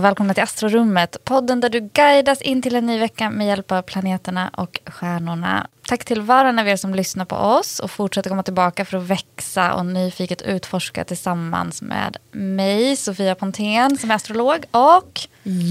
Och välkomna till Astrorummet. Podden där du guidas in till en ny vecka med hjälp av planeterna och stjärnorna. Tack till var och en av er som lyssnar på oss och fortsätter komma tillbaka för att växa och nyfiket utforska tillsammans med mig, Sofia Pontén, som är astrolog och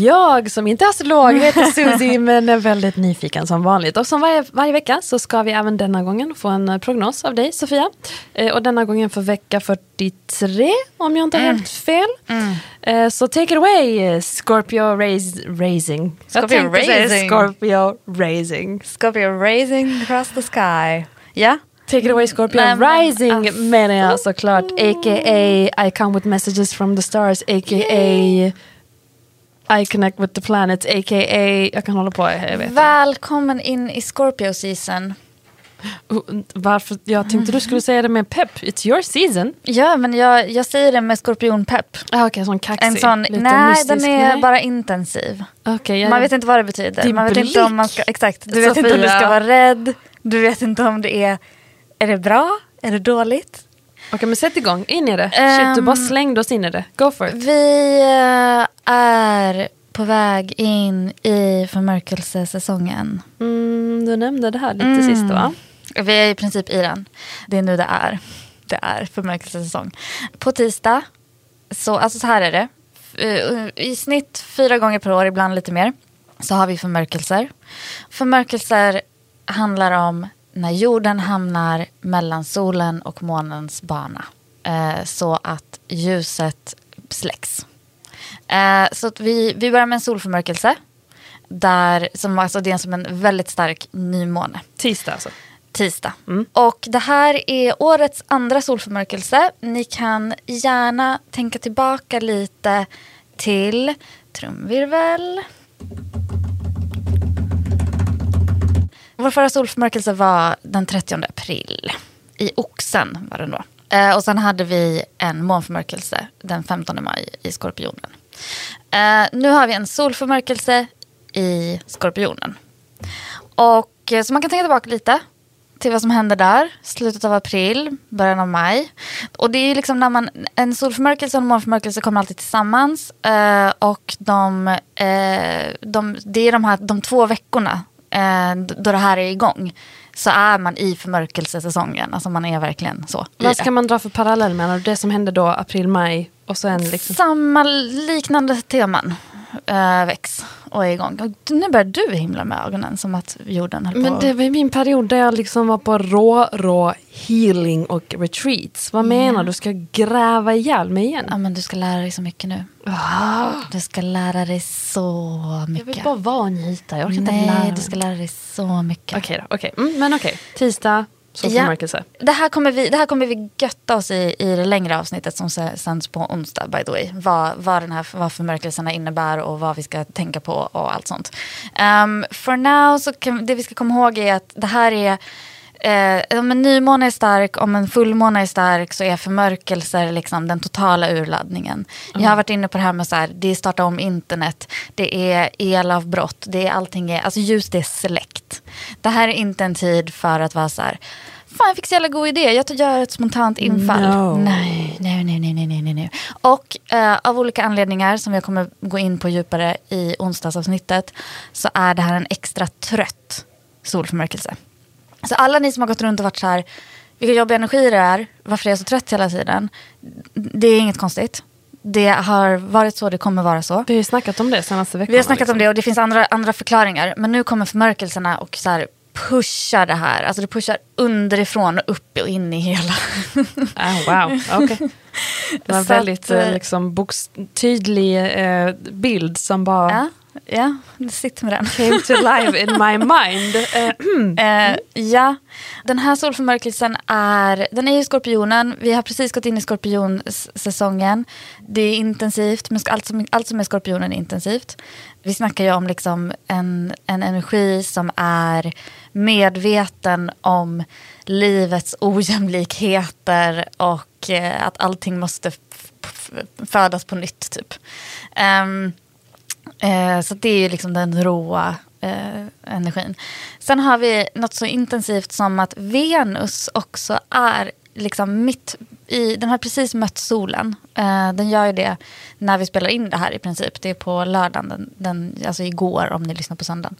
jag som inte är astrolog heter Susie men är väldigt nyfiken som vanligt. Och som varje, varje vecka så ska vi även denna gången få en eh, prognos av dig Sofia. Eh, och denna gången för vecka 43 om jag inte har helt fel. Eh, så take it away Scorpio rais, Raising. Scorpio Raising. Scorpio Raising. Scorpio Raising Across the Sky. Ja, Take it away Scorpio men Rising alltså. menar jag såklart. A.k.a. I come with messages from the stars. A.k.a. I connect with the planets. A.k.a. Jag kan hålla på. Jag vet. välkommen in i Scorpio season. Oh, Varför? Jag tänkte du skulle säga det med pepp. It's your season. Ja, men jag, jag säger det med skorpionpepp. Ah, Okej, sån kaxig. En sån, Lite nej, mystisk. den är nej. bara intensiv. Okej, ja, Man vet inte vad det betyder. Din Man vet inte om man ska, blick, exakt, du vet inte om du Sofia. ska vara rädd. Du vet inte om det är, är det bra? Är det dåligt? Okej, men sätt igång. In i det. Shit, du bara Ehm, slängde oss in i det. Go for it. Vi eh, är på väg in i förmörkelsesäsongen. Mm, du nämnde det här lite Mm. sist va? Vi är i princip i den. Det är nu det är. Det är förmörkelsesäsong. På tisdag, så, alltså så här är det. Eh, I snitt fyra gånger per år, ibland lite mer, så har vi förmörkelser. Förmörkelser handlar om när jorden hamnar mellan solen och månens bana. Eh, så att ljuset släcks. Eh, så vi, vi börjar med en solförmörkelse. Där, som, alltså, det är som en väldigt stark nymåne Tisdag alltså. tisdag. Och det här är årets andra solförmörkelse. Ni kan gärna tänka tillbaka lite till trumvirvel. Vår förra solförmörkelse var den 30 april. I Oxen var den då. Eh, och sen hade vi en månförmörkelse den 15 maj i Skorpionen. Eh, nu har vi en solförmörkelse i Skorpionen. Och, eh, så man kan tänka tillbaka lite till vad som hände där. Slutet av april, början av maj. Och det är liksom när man, en solförmörkelse och en månförmörkelse kommer alltid tillsammans. Eh, och de, eh, de, det är de här de två veckorna eh, då det här är igång. Så är man i förmörkelsesäsongen. Alltså man är verkligen så. Vad ska man dra för parallell med det som hände då april, maj och sen liksom... Samma liknande teman eh, väcks och är igång. Och nu börjar du himla med ögonen som att jorden höll Men på. det var min period där jag liksom var på rå, rå healing och retreats. Vad menar du? Ska jag gräva ihjäl mig igen? Ja, men du ska lära dig så mycket nu. Ah, Du ska lära dig så jag mycket. vill bara vara och njuta. Jag orkar inte lära Nej, mig. du ska lära dig så mycket. Okej då, okej. Mm, men okej. Tisdag, solförmörkelse. Det här, kommer vi, det här kommer vi götta oss i i det längre avsnittet som sänds på onsdag by the way. Vad, vad, den här, vad förmörkelserna innebär och vad vi ska tänka på och allt sånt. Um, for now, så kan, det vi ska komma ihåg är att det här är Eh, om en nymåne är stark, om en fullmåne är stark så är förmörkelser liksom den totala urladdningen. Jag har varit inne på det här med så här, det är starta om internet, det är elavbrott, det är allting är, alltså ljus det är släckt. Det här är inte en tid för att vara så här, fan jag fick så jävla god idé, jag gör ett spontant infall. No. Nej, nej, nej, nej, nej, nej, nej, nej. Och eh, av olika anledningar som jag kommer gå in på djupare i onsdagsavsnittet så är det här en extra trött solförmörkelse. Så alla ni som har gått runt och varit så här, vilka jobbiga energier det är, varför är jag så trött hela tiden? Det är inget konstigt. Det har varit så, det kommer vara så. Vi har ju snackat om det senaste veckan. Vi har snackat om det och det finns andra, andra förklaringar. Men nu kommer förmörkelserna och så här pushar det här. Alltså det pushar underifrån och upp och in i hela. Ah, wow, okej. Det var en Så att, väldigt eh, eh, liksom, tydlig eh, bild som bara Ja, ja det sitter med den. came to life in my mind. Eh, Eh, ja, den här solförmörkelsen är, den är i skorpionen. Vi har precis gått in i skorpionsäsongen. Det är intensivt, men allt som, allt som är skorpionen är intensivt. Vi snackar ju om liksom en, en energi som är medveten om livets ojämlikheter och eh, att allting måste födas på nytt. typ. Ehm, Eh, så det är ju liksom den råa eh, energin. Sen har vi något så intensivt som att Venus också är liksom mitt i, den har precis mött solen. Eh, den gör ju det när vi spelar in det här i princip. Det är på lördagen, den, den, alltså igår om ni lyssnar på söndagen.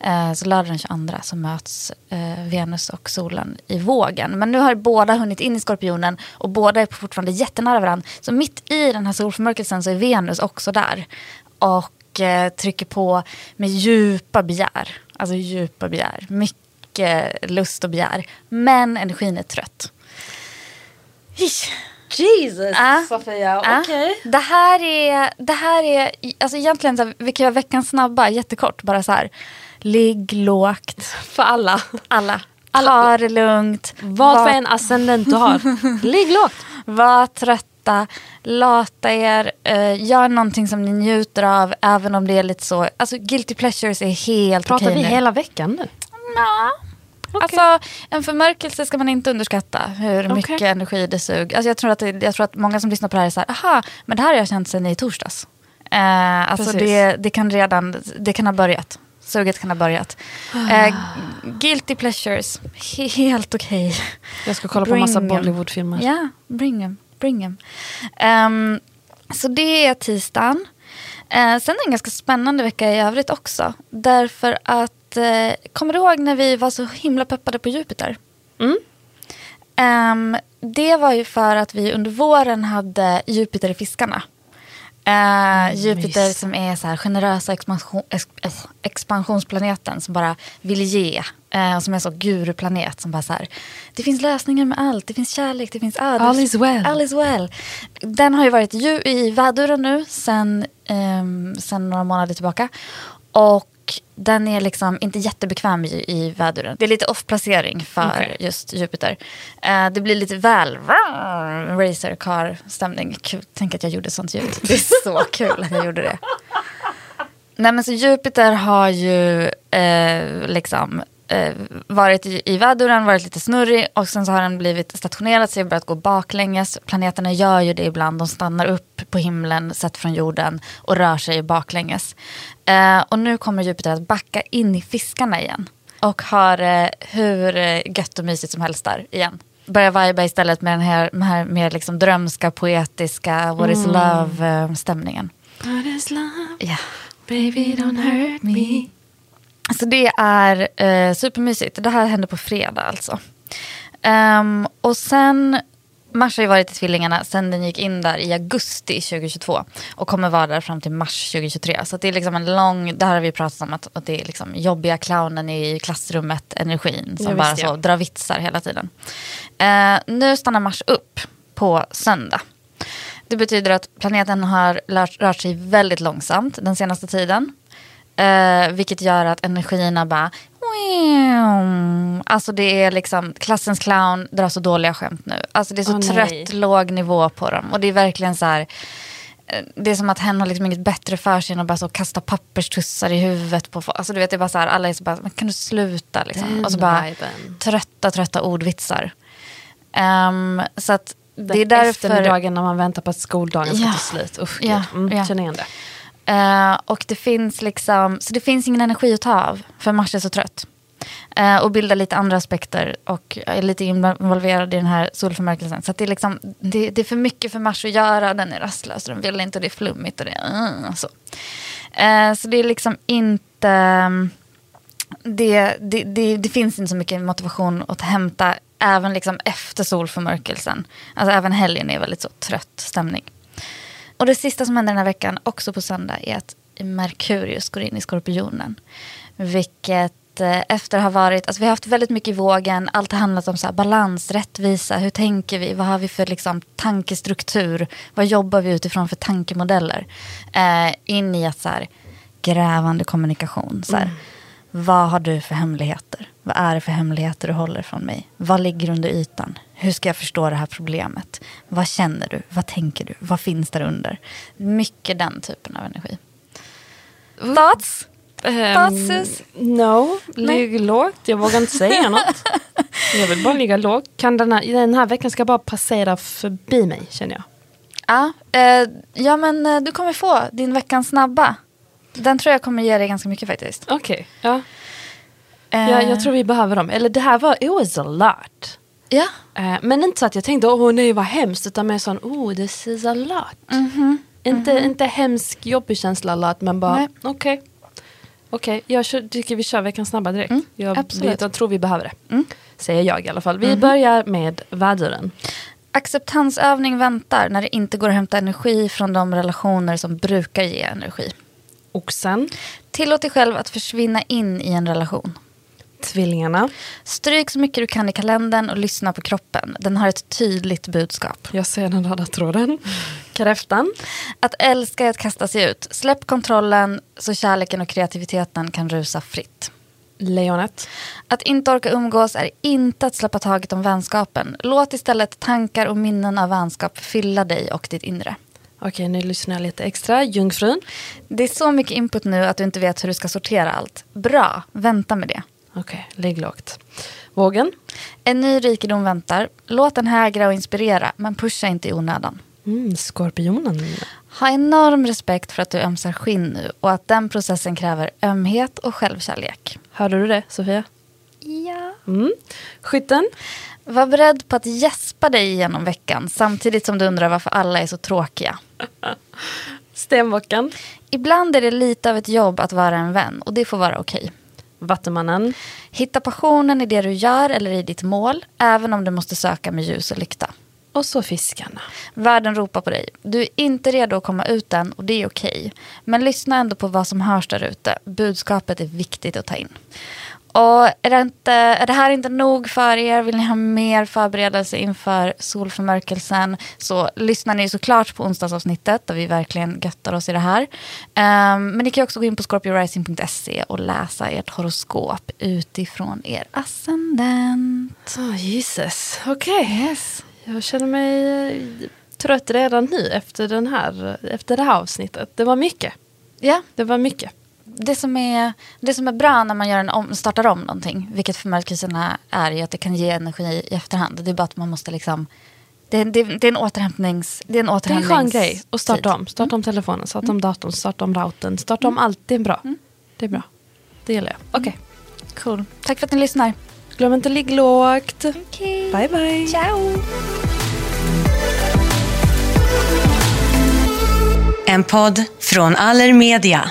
Eh, så lördagen den 22 så möts eh, Venus och solen i vågen. Men nu har båda hunnit in i skorpionen och båda är fortfarande jättenära varandra. Så mitt i den här solförmörkelsen så är Venus också där. Och eh, trycker på med djupa begär. Alltså djupa begär. Mycket lust och begär. Men energin är trött. Jesus, Ja. Sofia. Okej. Det här är, det här är alltså egentligen, så här, vi kan göra veckan snabba, jättekort. Bara så här, ligg lågt, För alla. alla. Alla. Ta det lugnt. Vad Var- för en ascendent du har. Ligg lågt. Var trötta, lata er, eh, gör någonting som ni njuter av, även om det är lite så. Alltså guilty pleasures är helt Pratar okej vi nu. hela veckan nu? Nja. Alltså, en förmörkelse ska man inte underskatta hur Okej. mycket energi det suger. Alltså, jag, tror att det, jag tror att många som lyssnar på det här är så här, aha, men det här har jag känt sedan i torsdags. Eh, alltså det, det kan redan, det kan ha börjat. Suget kan ha börjat. Eh, guilty pleasures, he- helt okej. Jag ska kolla på Bring massa em. Bollywoodfilmer. Ja, bring em. Bring. Ehm, så det är tisdagen. Eh, sen en ganska spännande vecka i övrigt också. Därför att, eh, kommer du ihåg när vi var så himla peppade på Jupiter? Mm. Ehm, det var ju för att vi under våren hade Jupiter i fiskarna. Eh, Jupiter mys. som är så här generösa expansion, ex, expansionsplaneten som bara vill ge. Eh, och som är så guruplanet som bara så här. Det finns lösningar med allt. Det finns kärlek, det finns öde. All is well. All is well. Den har ju varit ju, i väduren nu sen, ehm, sen några månader tillbaka. Och den är liksom inte jättebekväm i, i väduren. Det är lite off-placering för Okej. just Jupiter. Eh, det blir lite väl racer car-stämning. Kul, Tänk att jag gjorde sånt ljud. Det är så kul att jag gjorde det. Nej men så Jupiter har ju eh, liksom eh, varit i, i väduren, varit lite snurrig och sen så har den blivit stationerad sig och börjat gå baklänges. Planeterna gör ju det ibland, de stannar upp på himlen sett från jorden och rör sig baklänges. Eh, och nu kommer Jupiter att backa in i fiskarna igen och har eh, hur eh, gött och mysigt som helst där igen. Börjar viba istället med den här, den här mer liksom drömska, poetiska, what is love-stämningen. What is love? Ja. Baby don't hurt me. Så det är eh, supermysigt. Det här hände på fredag alltså. Ehm, och sen, Mars har ju varit i Tvillingarna sen den gick in där i augusti 2022. Och kommer vara där fram till mars 2023. Så det är liksom en lång, det här har vi pratat om, att, att det är liksom jobbiga clownen i klassrummet energin. Som Ja, bara så drar vitsar hela tiden. Eh, nu stannar Mars upp på söndag. Det betyder att planeten har rört sig väldigt långsamt den senaste tiden. Eh, vilket gör att energierna bara... Alltså det är liksom, klassens clown drar så dåliga skämt nu. Alltså det är så Åh, trött, nej. låg nivå på dem. Och det är verkligen så här... eh, Det är som att hen har liksom inget bättre för sig än att bara så kasta papperstussar i huvudet på folk. Alltså du vet, det är bara så här, alla är så bara, men kan du sluta liksom? Den och så bara viben. trötta, trötta ordvitsar. Ehm, så att det är därför... eftermiddagen när man väntar på att skoldagen ska Ja. ta slut. Usch, Ja, gud. Mm, ja. Känner igen det. Eh, och det finns liksom, så det finns ingen energi att ta av för Mars är så trött. Uh, och bildar lite andra aspekter och är lite involverad i den här solförmörkelsen. Så att det, är liksom, det, det är för mycket för Mars att göra, den är rastlös och den vill inte och det är flummigt och det är uh, så. Uh, så det är liksom inte, det, det, det, det finns inte så mycket motivation att hämta även liksom efter solförmörkelsen. Alltså även helgen är väldigt så trött stämning. Och det sista som händer den här veckan, också på söndag, är att Merkurius går in i skorpionen. Vilket eh, efter att ha varit, alltså vi har haft väldigt mycket i vågen, allt har handlat om så balans, rättvisa, hur tänker vi, vad har vi för liksom, tankestruktur, vad jobbar vi utifrån för tankemodeller. Eh, in i att så här, grävande kommunikation. Så här, Mm. Vad har du för hemligheter? Vad är det för hemligheter du håller från mig? Vad ligger under ytan? Hur ska jag förstå det här problemet? Vad känner du? Vad tänker du? Vad finns där under? Mycket den typen av energi. Thoughts? Ehm, Thoughts, no, ligg lågt. Jag vågar inte säga något. Jag vill bara ligga lågt. Kan den, här, den här veckan ska bara passera förbi mig känner jag. Ja, eh, ja, men eh, du kommer få din veckans snabba. Den tror jag kommer ge dig ganska mycket faktiskt. Okej, ja. Eh, Jag, jag tror vi behöver dem. Eller det här var, it was a lot. Ja, Eh, men inte så att jag tänkte, åh nej vad hemskt, utan mer sån, oh this is a lot. Inte, inte hemsk jobbig känsla a lot, men bara okej. Okej, jag kör, tycker vi kör veckans snabba direkt. jag, absolut. vi, jag tror vi behöver det. Säger jag i alla fall. Vi börjar med väduren. acceptansövning väntar när det inte går att hämta energi från de relationer som brukar ge energi. Oxen, Tillåt dig själv att försvinna in i en relation. Tvillingarna. Stryk så mycket du kan i kalendern och lyssna på kroppen. Den har ett tydligt budskap. Jag ser den röda tråden. Kräftan. Att älska är att kasta sig ut. Släpp kontrollen så kärleken och kreativiteten kan rusa fritt. Lejonet. Att inte orka umgås är inte att släppa taget om vänskapen. Låt istället tankar och minnen av vänskap fylla dig och ditt inre. Okej, nu lyssnar jag lite extra. Jungfrun. Det är så mycket input nu att du inte vet hur du ska sortera allt. Bra, vänta med det. Okej, lägg lågt. Vågen. En ny rikedom väntar. Låt den hägra och inspirera, men pusha inte i onödan. Mm, skorpionen. Ha enorm respekt för att du ömsar skinn nu och att den processen kräver ömhet och självkärlek. Hörde du det, Sofia? Ja. Mm. Skytten. Var beredd på att gäspa dig genom veckan samtidigt som du undrar varför alla är så tråkiga. Stenbocken. Ibland är det lite av ett jobb att vara en vän och det får vara okej. Vattumannen. Hitta passionen i det du gör eller i ditt mål, även om du måste söka med ljus och lykta. Och så fiskarna. Världen ropar på dig. Du är inte redo att komma ut än och det är okej. Men lyssna ändå på vad som hörs där ute. Budskapet är viktigt att ta in. Och är det, inte, är det här inte nog för er, vill ni ha mer förberedelse inför solförmörkelsen så lyssnar ni såklart på onsdagsavsnittet där vi verkligen göttar oss i det här. Ehm, men ni kan också gå in på scorpiorising.se och läsa ert horoskop utifrån er ascendent. Oh, Jesus. Okej. Yes. Jag känner mig eh, trött redan nu efter, den här, efter det här avsnittet. Det var mycket. Ja, Det var mycket. Det som, är, det som är bra när man gör en om, startar om någonting, vilket förmörkelserna är, är att det kan ge energi i efterhand. Det är bara att man måste liksom... Det, det, det är en återhämtnings... Det är en Det är en återhämtnings... skön grej att starta tid. om. Starta om telefonen, starta om datorn, starta om routern, starta om allt. Det är bra. Det är bra. Det gillar jag. Okej. Cool. Tack för att ni lyssnar. Glöm inte ligg lågt. Okay. Bye bye. Ciao! En podd från Allermedia.